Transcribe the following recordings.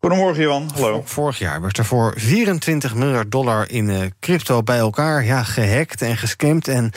Goedemorgen, Johan. Hallo. Vorig jaar werd er voor 24 miljard dollar in uh, crypto bij elkaar ja, gehackt en gescamd en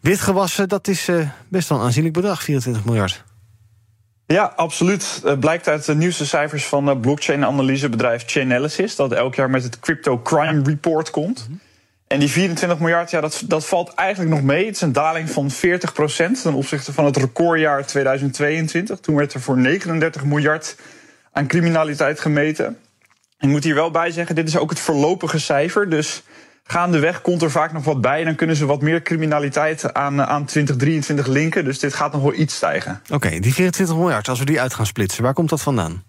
witgewassen. Dat is uh, best wel een aanzienlijk bedrag, 24 miljard. Ja, absoluut. Het blijkt uit de nieuwste cijfers van blockchain-analysebedrijf Chainalysis... dat elk jaar met het Crypto Crime Report komt. -hmm. En die 24 miljard, ja, dat, dat valt eigenlijk nog mee. Het is een daling van 40% ten opzichte van het recordjaar 2022. Toen werd er voor 39 miljard aan criminaliteit gemeten. Ik moet hier wel bij zeggen, dit is ook het voorlopige cijfer. Dus gaandeweg komt er vaak nog wat bij. En dan kunnen ze wat meer criminaliteit aan, aan 2023 linken. Dus dit gaat nog wel iets stijgen. Oké, die 24 miljard, als we die uit gaan splitsen, waar komt dat vandaan?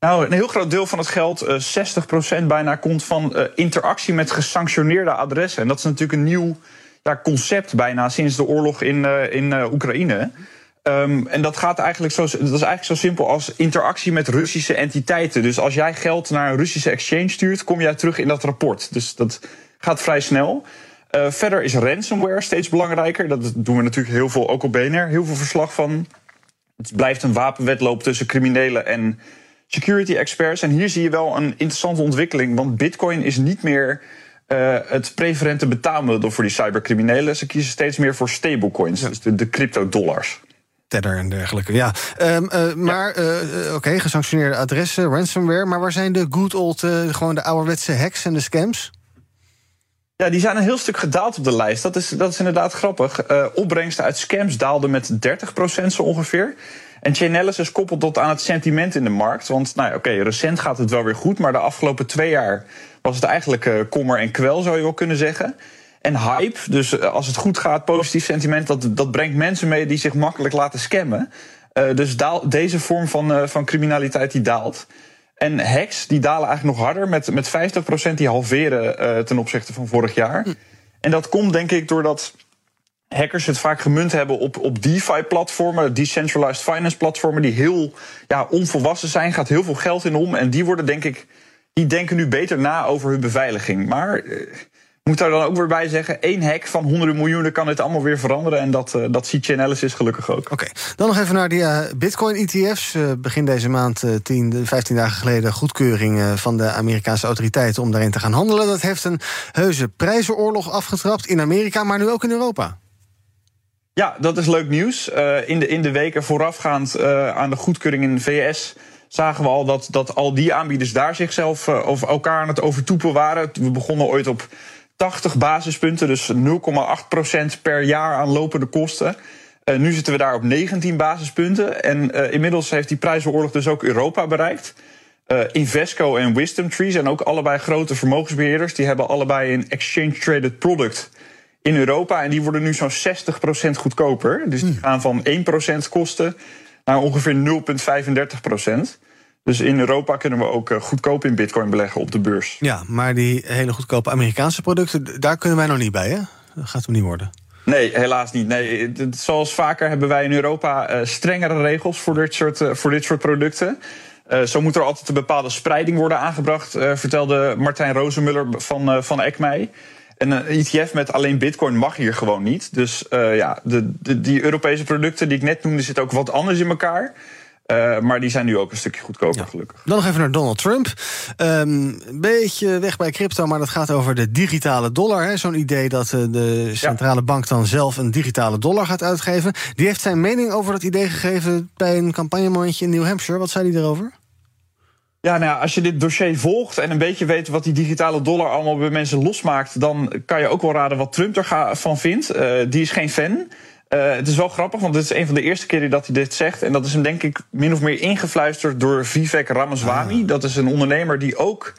Nou, een heel groot deel van het geld, uh, 60% bijna, komt van uh, interactie met gesanctioneerde adressen. En dat is natuurlijk een nieuw ja, concept bijna sinds de oorlog in, in Oekraïne. Um, en dat gaat eigenlijk zo, dat is eigenlijk zo simpel als interactie met Russische entiteiten. Dus als jij geld naar een Russische exchange stuurt, kom jij terug in dat rapport. Dus dat gaat vrij snel. Uh, verder is ransomware steeds belangrijker. Dat doen we natuurlijk heel veel, ook op BNR, heel veel verslag van. Het blijft een wapenwedloop tussen criminelen en security experts. En hier zie je wel een interessante ontwikkeling. Want Bitcoin is niet meer uh, het preferente betaalmiddel voor die cybercriminelen. Ze kiezen steeds meer voor stablecoins, ja. dus de, de crypto-dollars. Tether en dergelijke, ja. Um, uh, maar, uh, oké, okay, gesanctioneerde adressen, ransomware... maar waar zijn de good old, gewoon de ouderwetse hacks en de scams? Ja, die zijn een heel stuk gedaald op de lijst. Dat is, dat is inderdaad grappig. Opbrengsten uit scams daalden met 30% zo ongeveer. En Chainalysis koppelt dat aan het sentiment in de markt. Want, nou ja, oké, okay, recent gaat het wel weer goed... maar de afgelopen twee jaar was het eigenlijk uh, kommer en kwel, zou je wel kunnen zeggen. En hype, dus als het goed gaat, positief sentiment... dat, dat brengt mensen mee die zich makkelijk laten scammen. Uh, dus daal, deze vorm van, uh, van criminaliteit die daalt... En hacks die dalen eigenlijk nog harder, met, met 50% die halveren uh, ten opzichte van vorig jaar. En dat komt denk ik doordat hackers het vaak gemunt hebben op, op DeFi-platformen, decentralized finance-platformen, die heel ja, onvolwassen zijn, gaat heel veel geld in om. En die worden denk ik, die denken nu beter na over hun beveiliging. Maar moet daar dan ook weer bij zeggen, één hack van honderden miljoenen kan het allemaal weer veranderen. En dat, uh, dat ziet Chainalysis gelukkig ook. Oké, okay. dan nog even naar die uh, Bitcoin-ETF's. Uh, begin deze maand, 10, 15 dagen geleden, goedkeuring van de Amerikaanse autoriteiten om daarin te gaan handelen. Dat heeft een heuse prijzenoorlog afgetrapt in Amerika, maar nu ook in Europa. Ja, dat is leuk nieuws. in, de, in de weken voorafgaand aan de goedkeuring in de VS zagen we al dat, dat al die aanbieders daar zichzelf of elkaar aan het overtoepen waren. We begonnen ooit op 80 basispunten, dus 0,8% per jaar aan lopende kosten. Uh, nu zitten we daar op 19 basispunten. En uh, inmiddels heeft die prijzenoorlog dus ook Europa bereikt. Uh, Invesco en Wisdom Tree zijn ook allebei grote vermogensbeheerders. Die hebben allebei een exchange traded product in Europa. En die worden nu zo'n 60% goedkoper. Dus die gaan van 1% kosten naar ongeveer 0,35%. Dus in Europa kunnen we ook goedkoop in bitcoin beleggen op de beurs. Ja, maar die hele goedkope Amerikaanse producten, daar kunnen wij nog niet bij, hè? Dat gaat hem niet worden. Nee, helaas niet. Nee, zoals vaker hebben wij in Europa uh, strengere regels voor dit soort, uh, voor dit soort producten. Uh, zo moet er altijd een bepaalde spreiding worden aangebracht, vertelde Martijn Rozenmuller van, van ECMEI. En een ETF met alleen bitcoin mag hier gewoon niet. Dus ja, de, de, die Europese producten die ik net noemde, zitten ook wat anders in elkaar. Uh, maar die zijn nu ook een stukje goedkoper, ja. gelukkig. Dan nog even naar Donald Trump. Um, beetje weg bij crypto, maar dat gaat over de digitale dollar. Zo'n idee dat uh, de centrale ja. bank dan zelf een digitale dollar gaat uitgeven. Die heeft zijn mening over dat idee gegeven bij een campagnemomentje in New Hampshire. Wat zei hij erover? Ja, nou ja, als je dit dossier volgt en een beetje weet wat die digitale dollar allemaal bij mensen losmaakt, dan kan je ook wel raden wat Trump ervan vindt. Uh, die is geen fan. Uh, het is wel grappig, want dit is een van de eerste keren dat hij dit zegt. En dat is hem denk ik min of meer ingefluisterd door Vivek Ramaswamy. Ah. Dat is een ondernemer die ook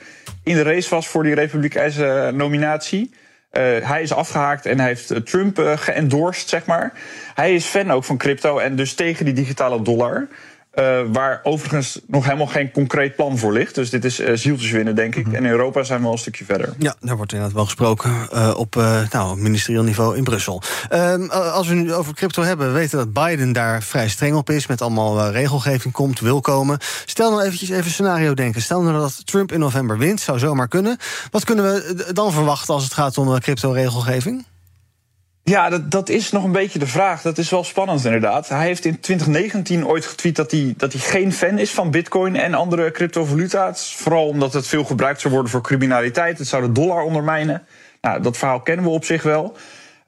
in de race was voor die Republikeinse nominatie. Uh, hij is afgehaakt en hij heeft Trump uh, geëndorst, zeg maar. Hij is fan ook van crypto en dus tegen die digitale dollar. Uh, waar overigens nog helemaal geen concreet plan voor ligt. Dus dit is uh, zieltjes winnen, denk ik. Mhm. En in Europa zijn we wel een stukje verder. Ja, daar wordt inderdaad wel gesproken uh, op nou, ministerieel niveau in Brussel. Ehm, als we nu over crypto hebben, we weten dat Biden daar vrij streng op is... met allemaal regelgeving komt, wil komen. Stel nou eventjes even scenario denken. Stel nou dat Trump in november wint, zou zomaar kunnen. Wat kunnen we dan verwachten als het gaat om crypto-regelgeving? Ja, dat, dat is nog een beetje de vraag. Dat is wel spannend inderdaad. Hij heeft in 2019 ooit getweet dat hij, dat hij geen fan is van bitcoin en andere cryptovaluta's. Vooral omdat het veel gebruikt zou worden voor criminaliteit. Het zou de dollar ondermijnen. Nou, dat verhaal kennen we op zich wel.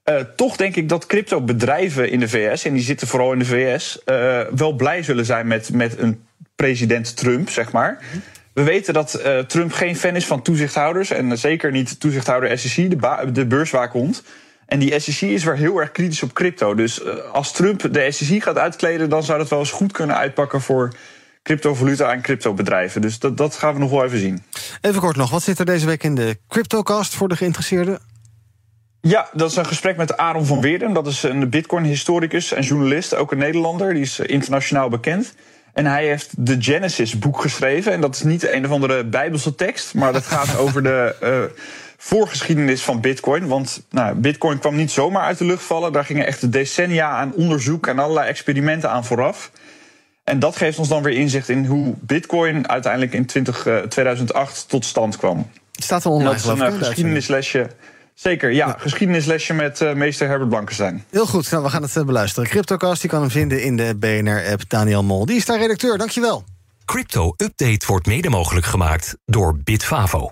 Uh, toch denk ik dat cryptobedrijven in de VS, en die zitten vooral in de VS, eh, wel blij zullen zijn met, met een president Trump, zeg maar. We weten dat uh, Trump geen fan is van toezichthouders. En zeker niet toezichthouder SEC, de, de beurswaakhond. En die SEC is weer heel erg kritisch op crypto. Dus uh, als Trump de SEC gaat uitkleden, dan zou dat wel eens goed kunnen uitpakken voor cryptovaluta en cryptobedrijven. Dus dat, dat gaan we nog wel even zien. Even kort nog, wat zit er deze week in de CryptoCast voor de geïnteresseerden? Ja, dat is een gesprek met Aaron van Weerden. Dat is een Bitcoin-historicus en journalist, ook een Nederlander. Die is internationaal bekend. En hij heeft de Genesis-boek geschreven. En dat is niet een of andere Bijbelse tekst, maar dat gaat over de. Uh, voorgeschiedenis van Bitcoin. Want nou, Bitcoin kwam niet zomaar uit de lucht vallen. Daar gingen echt decennia aan onderzoek en allerlei experimenten aan vooraf. En dat geeft ons dan weer inzicht in hoe Bitcoin uiteindelijk in 20, uh, 2008 tot stand kwam. Staat er online, dat is een uh, geschiedenislesje. Zeker, ja. Geschiedenislesje met uh, meester Herbert Blankenstein. Heel goed, nou, we gaan het uh, beluisteren. CryptoCast, die kan hem vinden in de BNR-app. Daniel Mol, die is daar redacteur. Dankjewel. Crypto Update wordt mede mogelijk gemaakt door Bitfavo